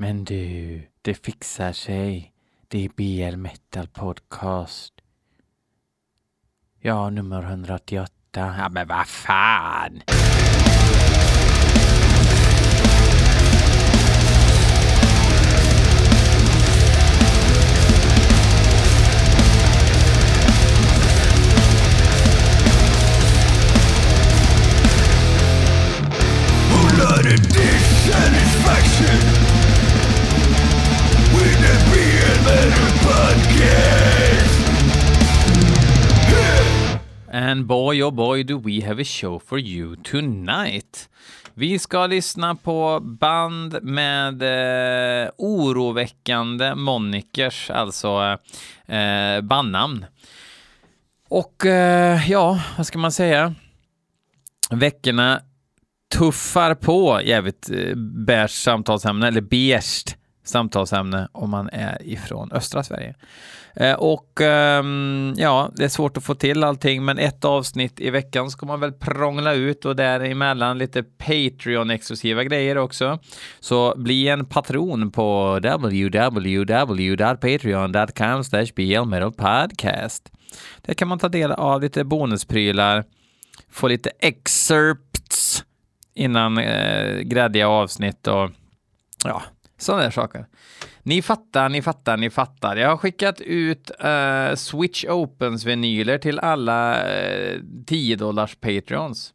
Men du, det fixar sig. Det är BL Metal Podcast. Ja, nummer 188. Ja, men vad fan! And boy oh boy do we have a show for you tonight. Vi ska lyssna på band med eh, oroväckande monikers, alltså eh, bandnamn. Och eh, ja, vad ska man säga? Veckorna tuffar på jävligt eh, beige samtalsämne, eller beige samtalsämne om man är ifrån östra Sverige. Eh, och ehm, ja, det är svårt att få till allting, men ett avsnitt i veckan ska man väl prångla ut och däremellan lite Patreon-exklusiva grejer också. Så bli en patron på www.patreon.com podcast. Där kan man ta del av lite bonusprylar, få lite excerpts innan eh, gräddiga avsnitt och ja, sådana där saker. Ni fattar, ni fattar, ni fattar. Jag har skickat ut uh, Switch Opens vinyler till alla eh, uh, 10 dollars patreons.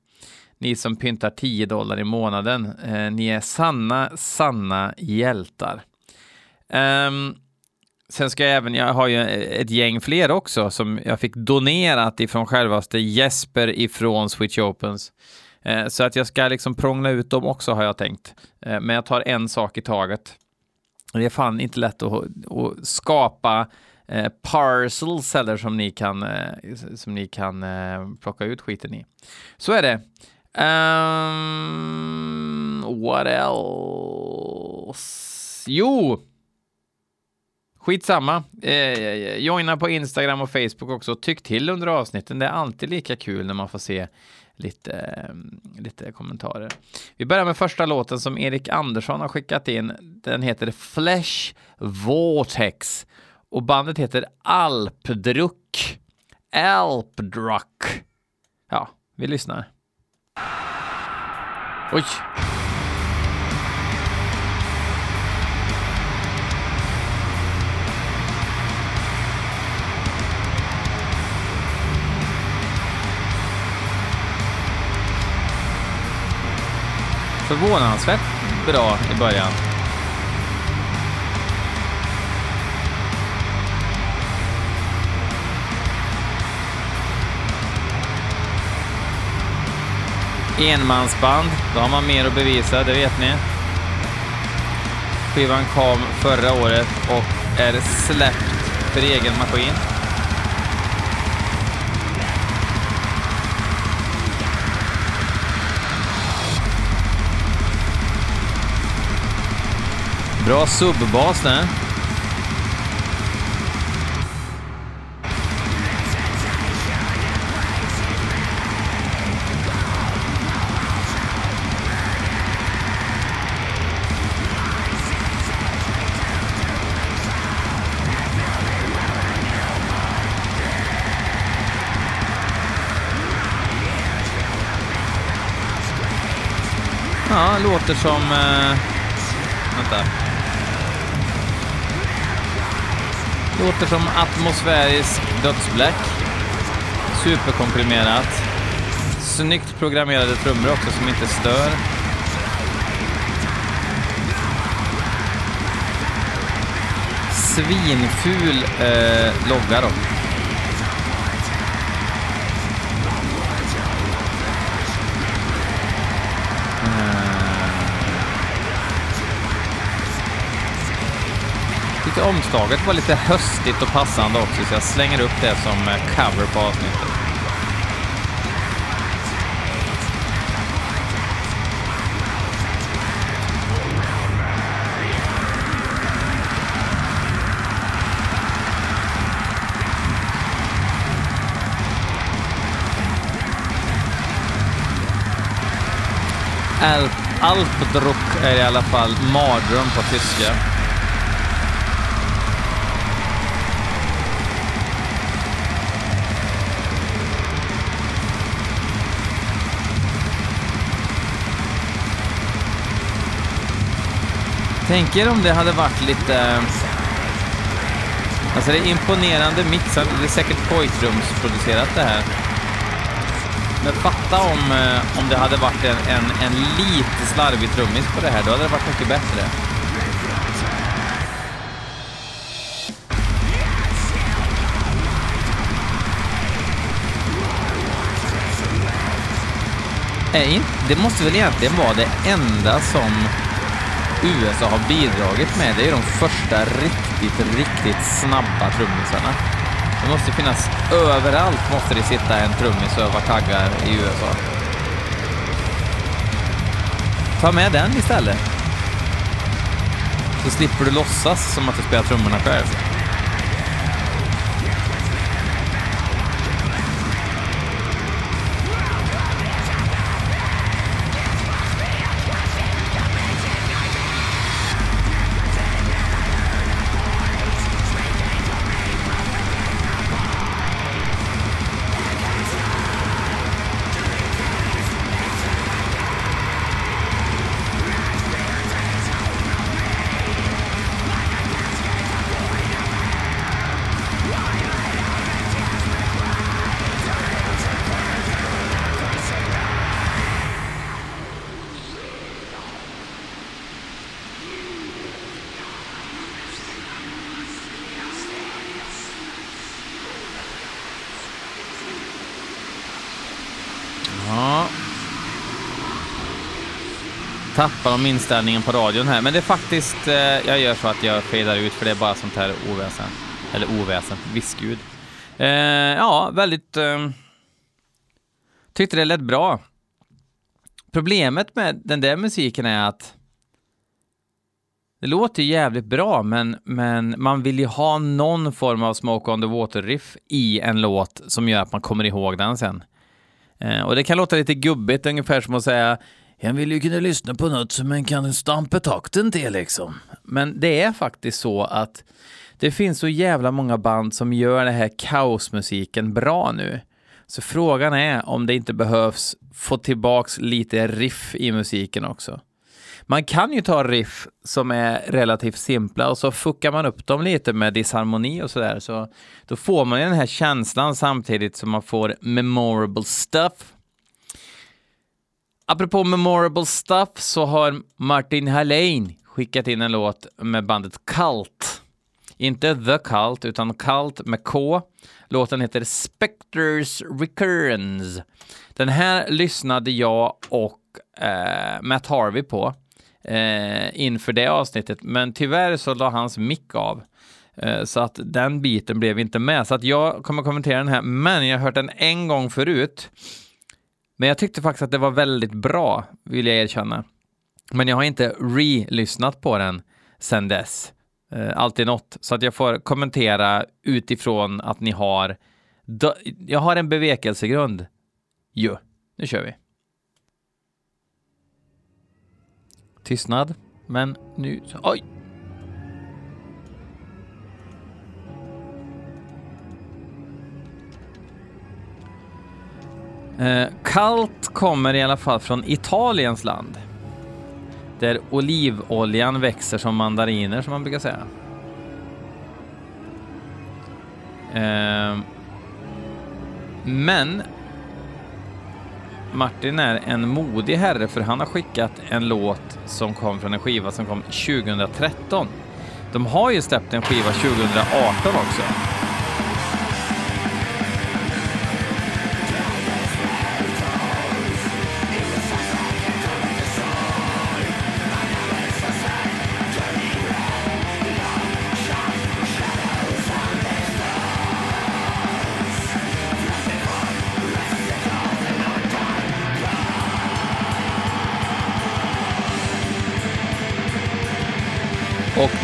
Ni som pyntar 10 dollar i månaden. Uh, ni är sanna, sanna hjältar. Um, sen ska jag även, jag har ju ett gäng fler också som jag fick donerat ifrån självaste Jesper ifrån Switch Opens. Eh, så att jag ska liksom prångla ut dem också har jag tänkt. Eh, men jag tar en sak i taget. Det är fan inte lätt att, att skapa eh, parcels heller som ni kan, eh, som ni kan eh, plocka ut skiten i. Så är det. Um, what else? Jo! Skitsamma. Eh, eh, joina på Instagram och Facebook också. Tyck till under avsnitten. Det är alltid lika kul när man får se lite, ehm, lite kommentarer. Vi börjar med första låten som Erik Andersson har skickat in. Den heter Flesh Vortex och bandet heter Alpdruck. Alpdruck. Ja, vi lyssnar. Oj! Förvånansvärt bra i början. Enmansband, då har man mer att bevisa, det vet ni. Skivan kom förra året och är släppt för egen maskin. Bra subbas där. Ja, låter som... Eh, vänta. Låter som atmosfärisk dödsbläck. Superkomprimerat. Snyggt programmerade trummor också som inte stör. Svinful eh, logga då. tyckte omslaget var lite höstigt och passande också, så jag slänger upp det som eh, cover på avsnittet. Alpdruck är i alla fall mardröm på tyska. Tänk er om det hade varit lite... Eh, alltså det är imponerande mixat. Det är säkert pojkrumsproducerat det här. Men fatta om, eh, om det hade varit en, en, en lite slarvig trummis på det här. Då hade det varit mycket bättre. Det måste väl egentligen vara det enda som USA har bidragit med, det är ju de första riktigt, riktigt snabba trummisarna. Det måste finnas, överallt måste det sitta en trummis och öva taggar i USA. Ta med den istället. Så slipper du låtsas som att du spelar trummorna själv. Tappar de inställningen på radion här. Men det är faktiskt, eh, jag gör så att jag fejdar ut för det är bara sånt här oväsen. Eller oväsen, viskljud. Eh, ja, väldigt... Eh, tyckte det lät bra. Problemet med den där musiken är att det låter jävligt bra, men, men man vill ju ha någon form av Smoke on the Water-riff i en låt som gör att man kommer ihåg den sen. Eh, och det kan låta lite gubbigt, ungefär som att säga en vill ju kunna lyssna på något som en kan stampa takten till liksom. Men det är faktiskt så att det finns så jävla många band som gör den här kaosmusiken bra nu. Så frågan är om det inte behövs få tillbaks lite riff i musiken också. Man kan ju ta riff som är relativt simpla och så fuckar man upp dem lite med disharmoni och sådär. Så då får man ju den här känslan samtidigt som man får memorable stuff Apropå memorable stuff så har Martin Hallén skickat in en låt med bandet Cult. Inte The Cult, utan Cult med K. Låten heter Spectres Recurrence. Den här lyssnade jag och eh, Matt Harvey på eh, inför det avsnittet, men tyvärr så la hans mick av. Eh, så att den biten blev inte med. Så att jag kommer kommentera den här, men jag har hört den en gång förut. Men jag tyckte faktiskt att det var väldigt bra, vill jag erkänna. Men jag har inte re-lyssnat på den sen dess. Eh, alltid något. Så att jag får kommentera utifrån att ni har... Jag har en bevekelsegrund. Jo, nu kör vi. Tystnad, men nu... Oj! Eh, kallt kommer i alla fall från Italiens land. Där olivoljan växer som mandariner, som man brukar säga. Eh, men Martin är en modig herre för han har skickat en låt som kom från en skiva som kom 2013. De har ju släppt en skiva 2018 också.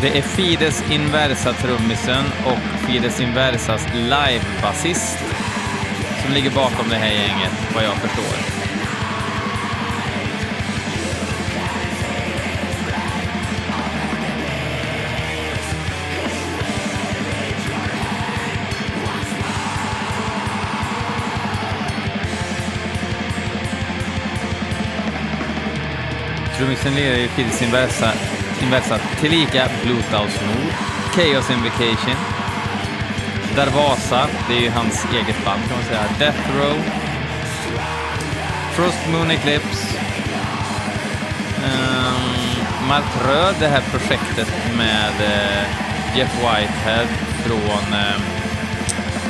Det är Fides Inversa trummisen och Fides Inversas live-basist som ligger bakom det här gänget, vad jag förstår. Trummisen lirar ju Fides Inversa Inversa tillika Bluetooth Nord, Chaos Invocation, Darvasa, det är ju hans eget band kan man säga, Death Row, Frost Moon Eclipse, ehm, um, Martröd, det här projektet med uh, Jeff Whitehead från uh,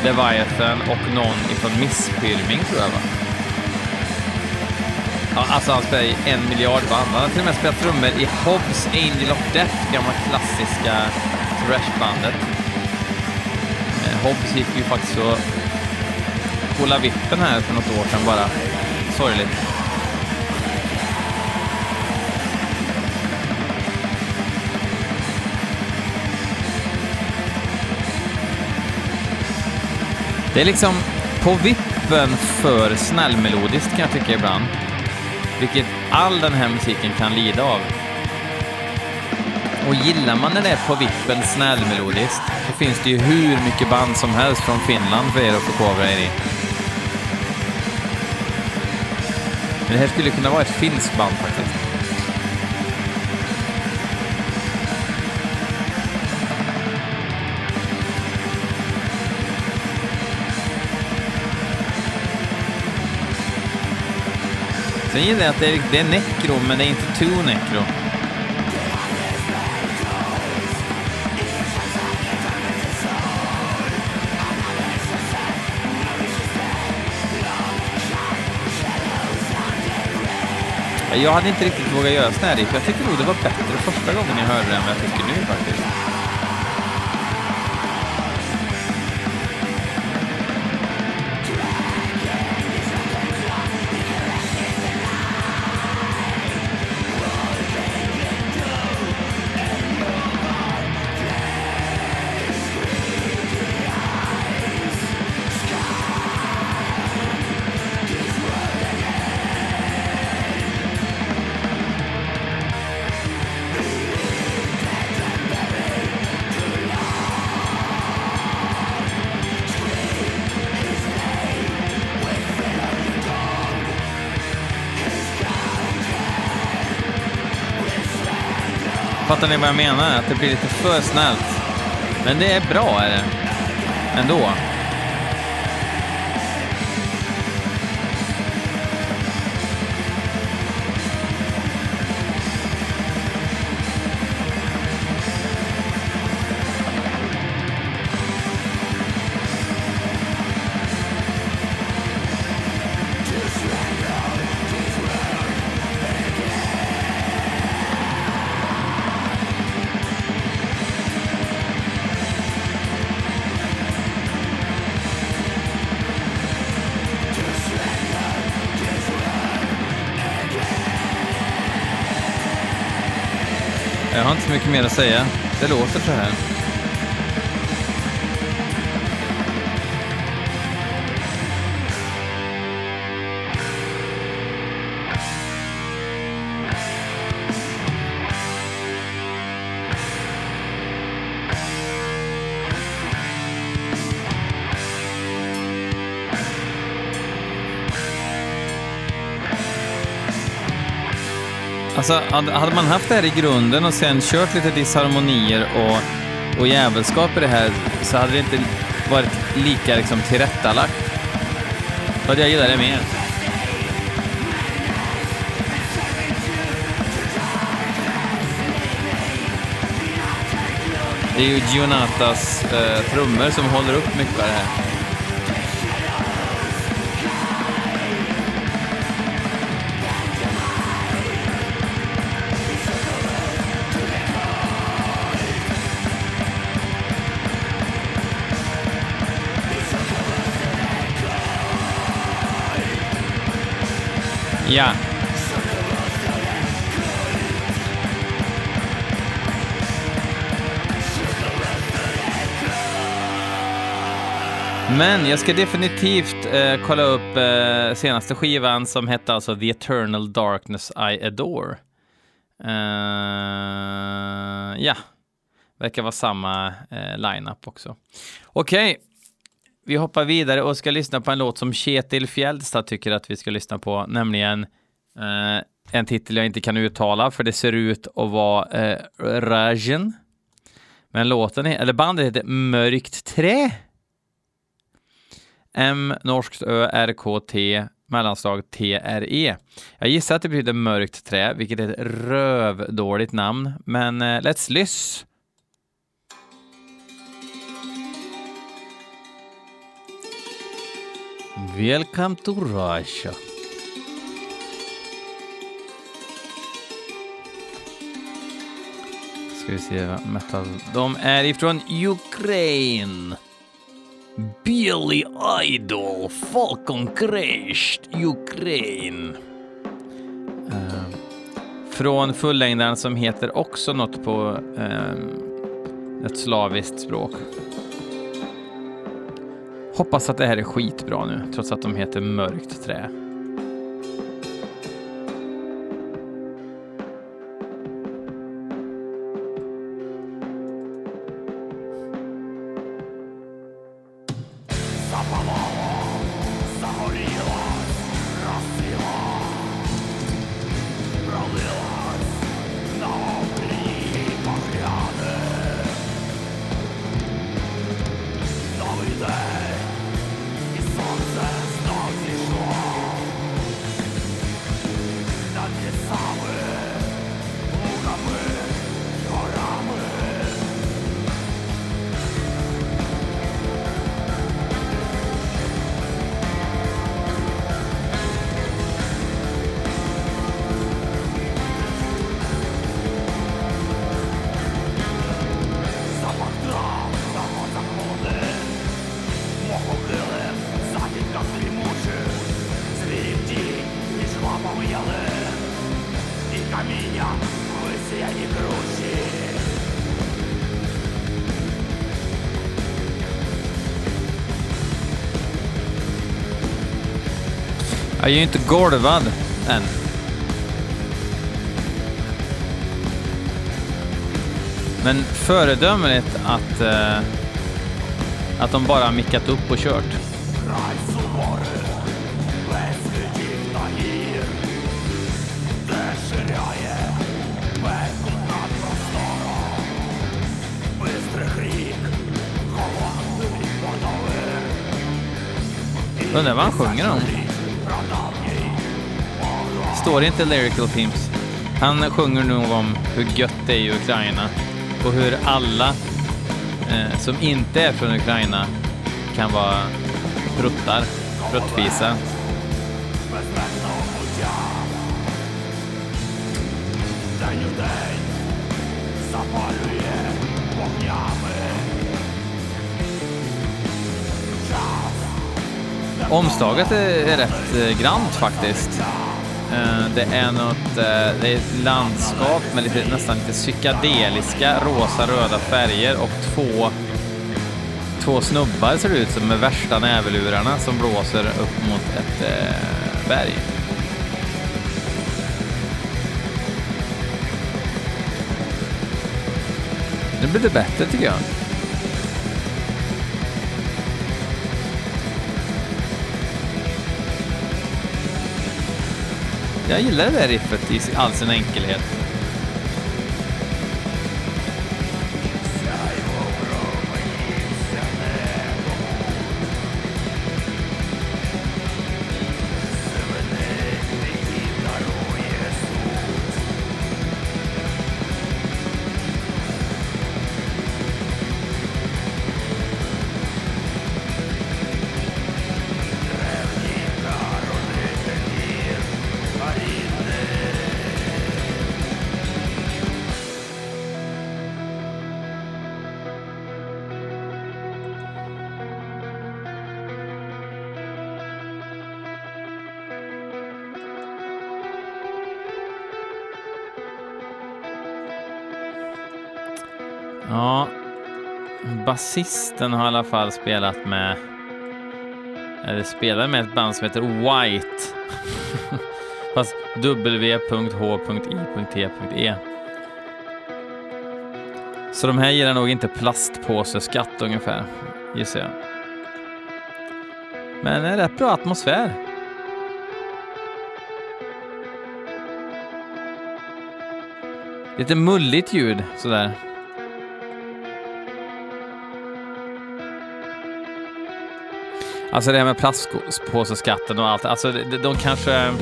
Leviathan och någon ifrån Misspilming tror jag va? Ja, alltså han spelar i en miljard band. Han har till och med spelat trummor i Hobbs Angel of Death, gamla klassiska thrashbandet. Eh, Hobbs gick ju faktiskt så kolla vippen här för något år sedan bara. Sorgligt. Det är liksom på vippen för snällmelodiskt kan jag tycka ibland. Vilket all den här musiken kan lida av. Och gillar man när det är på vippen snällmelodiskt så finns det ju hur mycket band som helst från Finland för er att förkovra er i. Men det här skulle kunna vara ett finskt band faktiskt. Sen gillar jag att det är, det är necro, men det är inte too necro. Jag hade inte riktigt vågat göra sån här riff. Jag tycker nog det var bättre första gången jag hörde det än vad jag tycker nu faktiskt. Fattar ni vad jag menar? Att det blir lite för snällt. Men det är bra, är det. Ändå. Mer att säga. Det låter så här. Alltså, hade man haft det här i grunden och sen kört lite disharmonier och, och jävelskap i det här så hade det inte varit lika liksom, tillrättalagt. Då hade jag gillat det mer. Det är ju Gionatas eh, trummor som håller upp mycket av det här. Ja. Men jag ska definitivt eh, kolla upp eh, senaste skivan som hette alltså The Eternal Darkness I Adore. Uh, ja, verkar vara samma eh, line-up också. Okej, okay vi hoppar vidare och ska lyssna på en låt som Kjetil Fjällstad tycker att vi ska lyssna på, nämligen eh, en titel jag inte kan uttala för det ser ut att vara eh, Rajen. Men låten, eller bandet heter Mörkt Trä. M, norskt Ö, R, K, T, mellanslag T, R, E. Jag gissar att det betyder mörkt trä, vilket är ett rövdåligt namn, men eh, let's lyss. Welcome to Russia. Ska vi se vad metal... De är ifrån Ukraina. Billy Idol, Falcon Crashed, Ukraine. Uh, från fullängdaren som heter också något på uh, ett slaviskt språk. Hoppas att det här är skitbra nu, trots att de heter Mörkt Trä. Är ju inte golvad än. Men föredömligt att, eh, att de bara mickat upp och kört. Undrar vad han sjunger om? Står det inte Lyrical Teams? Han sjunger nog om hur gött det är i Ukraina och hur alla eh, som inte är från Ukraina kan vara pruttar, pruttfisar. Omslaget är, rätt eh, grant faktiskt. Eh, det är något, eh, det är ett landskap med lite, nästan lite psykedeliska rosa-röda färger och två, två snubbar ser det ut som med värsta näverlurarna som blåser upp mot ett eh, berg. Nu blir det bättre tycker jag. Jag gillar det där riffet i all sin enkelhet. Basisten har i alla fall spelat med, eller spelar med ett band som heter White. Fast w.h.i.t.e. Så de här gillar nog inte plastpåseskatt ungefär, gissar jag. Men en rätt bra atmosfär. lite mulligt ljud sådär. Alltså det här med plastpåseskatten och allt, alltså de, de kanske...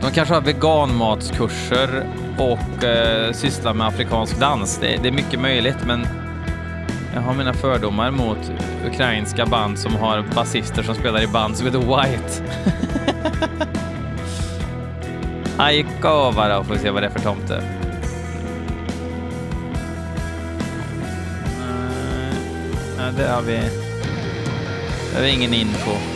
De kanske har veganmatskurser och eh, sysslar med afrikansk dans. Det, det, är mycket möjligt, men jag har mina fördomar mot ukrainska band som har basister som spelar i band som heter White. Aikova då, får vi se vad det är för tomte. Nej, det har vi... Det har vi ingen info.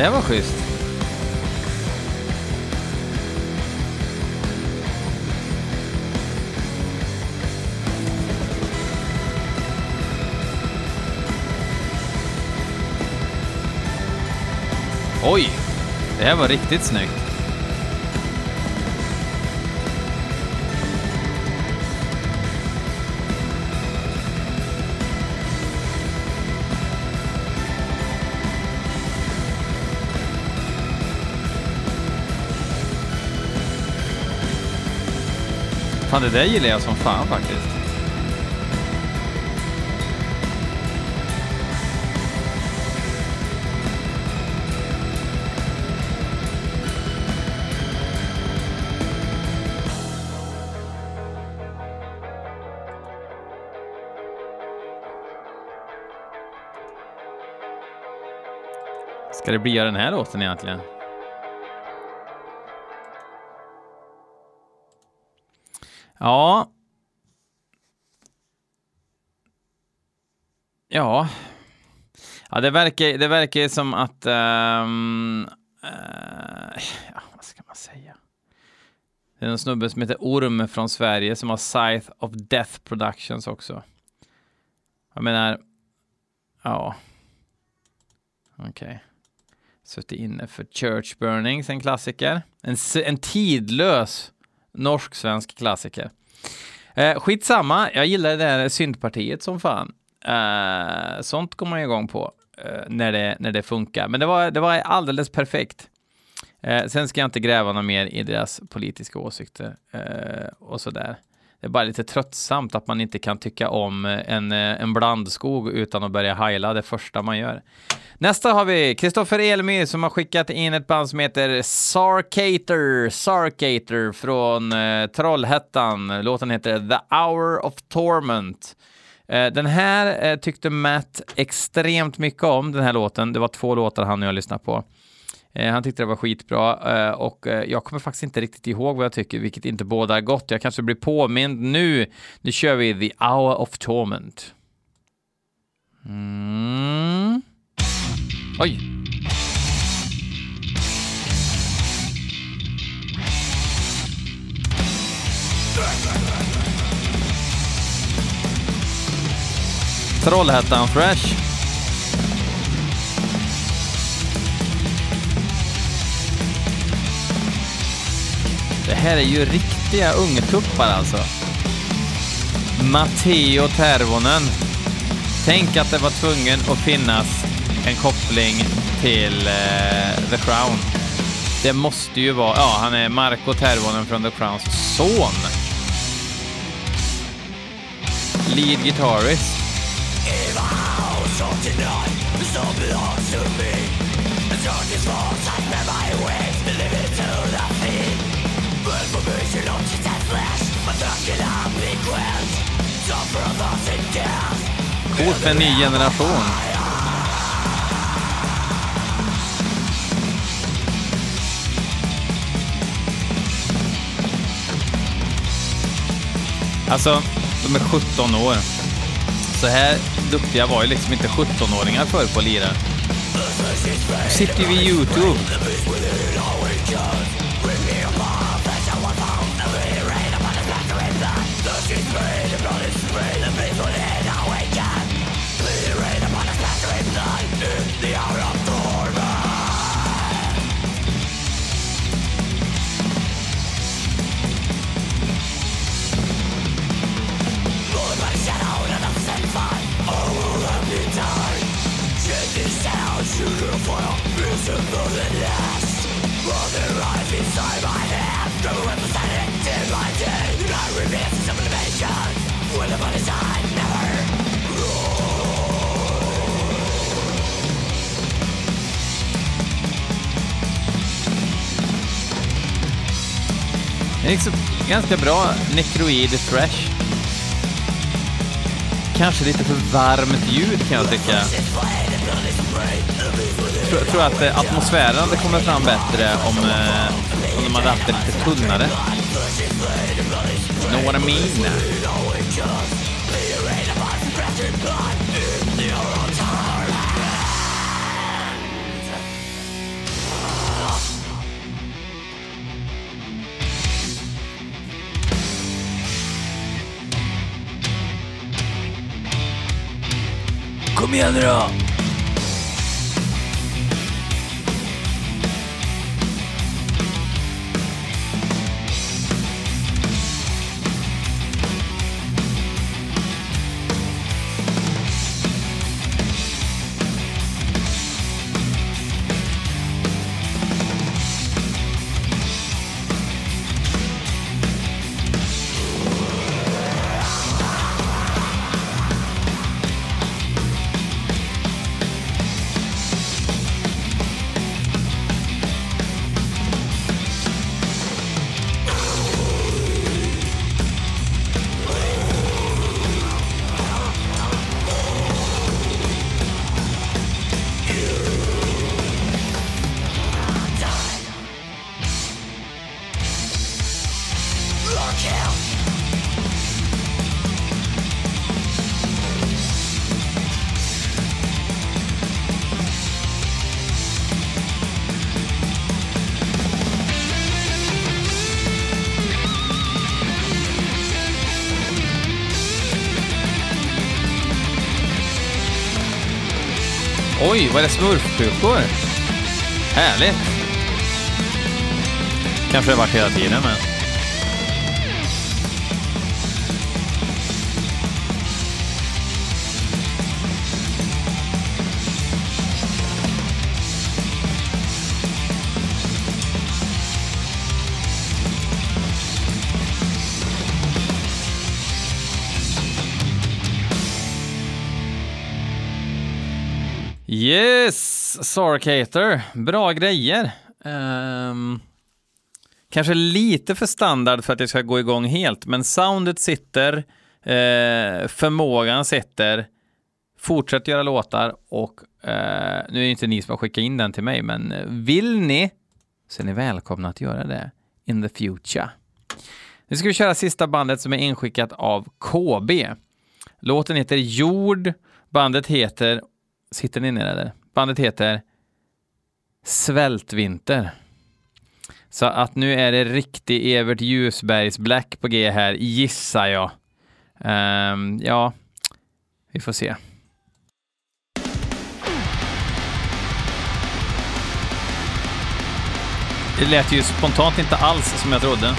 Det här var schysst. Oj! Det här var riktigt snyggt. Fan, det där gillar jag som fan faktiskt. Ska det bli den här låten egentligen? Ja. Ja. Ja, det verkar, det verkar som att... Um, uh, ja, vad ska man säga? Det är en snubbe som heter Orm från Sverige som har Scythe of Death Productions också. Jag menar, ja. Okej. Okay. Suttit inne för Church Burnings, en klassiker. En, en tidlös norsk-svensk klassiker. Eh, skitsamma, jag gillar det där syntpartiet som fan. Eh, sånt går man igång på eh, när, det, när det funkar. Men det var, det var alldeles perfekt. Eh, sen ska jag inte gräva något mer i deras politiska åsikter eh, och sådär. Det är bara lite tröttsamt att man inte kan tycka om eh, en, eh, en blandskog utan att börja heila det första man gör. Nästa har vi Kristoffer Elmy som har skickat in ett band som heter Sarkater, Sarkater från eh, Trollhättan. Låten heter The Hour of Torment. Eh, den här eh, tyckte Matt extremt mycket om, den här låten. Det var två låtar han och jag lyssnade på. Eh, han tyckte det var skitbra eh, och eh, jag kommer faktiskt inte riktigt ihåg vad jag tycker, vilket inte båda gott. Jag kanske blir påmind nu. Nu kör vi The Hour of Torment. Mm. Oj! Trollhättan Fresh. Det här är ju riktiga ungtuppar alltså. Matteo Tervonen. Tänk att det var tvungen att finnas en koppling till eh, The Crown. Det måste ju vara, ja, han är Marco Tervonen från The Crowns son. Lead guitarist. Coolt för en ny generation. Alltså, de är 17 år. Så här duktiga var ju liksom inte 17-åringar förr på att lira. Nu sitter ju vi i YouTube. Ganska bra Necroid Thrash. Kanske lite för varmt ljud kan jag tycka. Jag tror att eh, atmosfären hade kommit fram bättre om, eh, om de hade haft det lite tunnare. Know what I mean? Kom igen nu Oj, vad är det smurfpukor? Härligt! Kanske det har varit hela tiden, men... Yes, Sarkater. Bra grejer. Um, kanske lite för standard för att det ska gå igång helt, men soundet sitter, uh, förmågan sitter. Fortsätt göra låtar och uh, nu är det inte ni som har skickat in den till mig, men eh, vill ni så är ni välkomna att göra det in the future. Nu ska vi köra sista bandet som är inskickat av KB. Låten heter Jord. Bandet heter Sitter ni ner eller? Bandet heter Svältvinter. Så att nu är det riktig Evert Ljusbergs Black på G här, gissar jag. Um, ja, vi får se. Det lät ju spontant inte alls som jag trodde.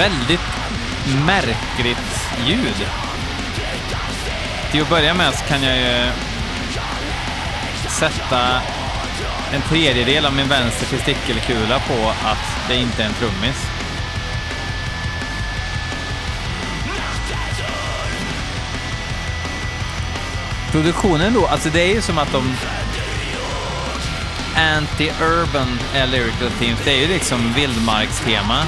Väldigt märkligt ljud. Till att börja med så kan jag ju sätta en tredjedel av min vänster testikelkula på att det inte är en trummis. Produktionen då, alltså det är ju som att de anti-urban är lyrical themes, det är ju liksom vildmarkstema.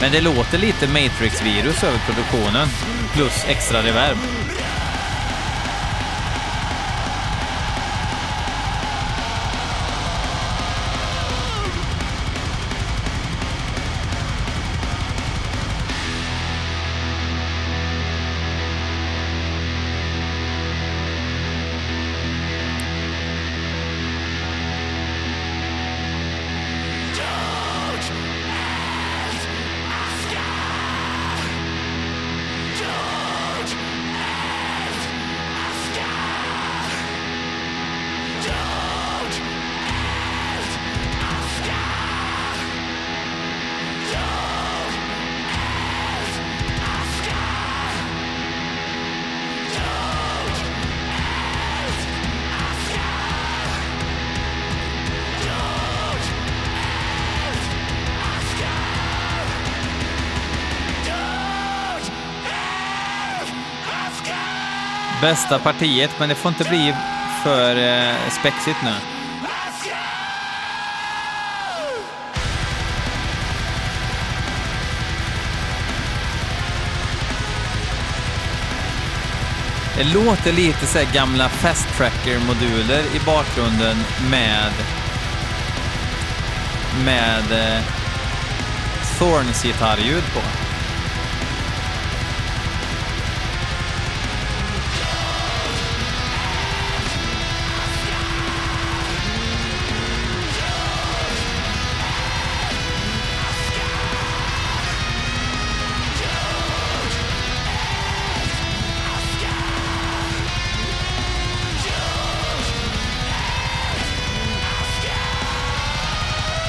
Men det låter lite Matrix-virus över produktionen, plus extra reverb. Bästa partiet, men det får inte bli för eh, spexigt nu. Det låter lite så här gamla Fast Tracker-moduler i bakgrunden med med eh, Thorns gitarrljud på.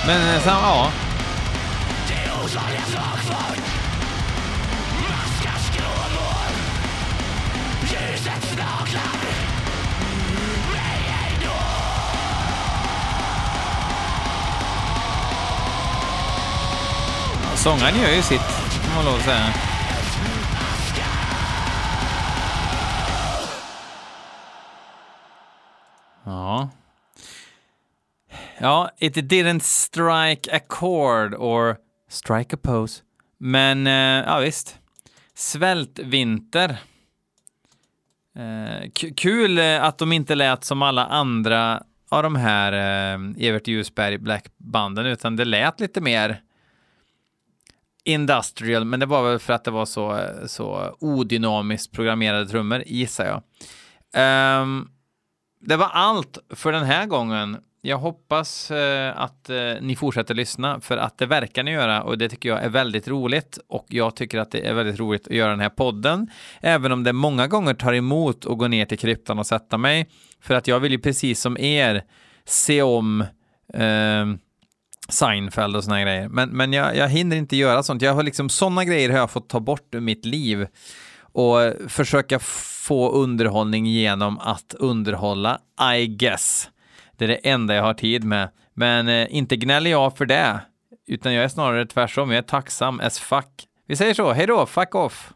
Men eh, sen, ja. Sångaren gör ju sitt, kan man lov att säga. Ja, it didn't strike a chord or strike a pose. Men, eh, ja visst. Svältvinter. Eh, kul eh, att de inte lät som alla andra av de här eh, Evert Ljusberg Black-banden, utan det lät lite mer industrial, men det var väl för att det var så, eh, så odynamiskt programmerade trummor, gissar jag. Um, det var allt för den här gången. Jag hoppas eh, att eh, ni fortsätter lyssna för att det verkar ni göra och det tycker jag är väldigt roligt och jag tycker att det är väldigt roligt att göra den här podden. Även om det många gånger tar emot att gå ner till kryptan och sätta mig för att jag vill ju precis som er se om eh, Seinfeld och såna grejer. Men, men jag, jag hinner inte göra sånt. Jag har liksom sådana grejer har jag fått ta bort ur mitt liv och försöka få underhållning genom att underhålla, I guess. Det är det enda jag har tid med. Men eh, inte gnäller jag för det, utan jag är snarare tvärtom. Jag är tacksam as fuck. Vi säger så, hej då, fuck off!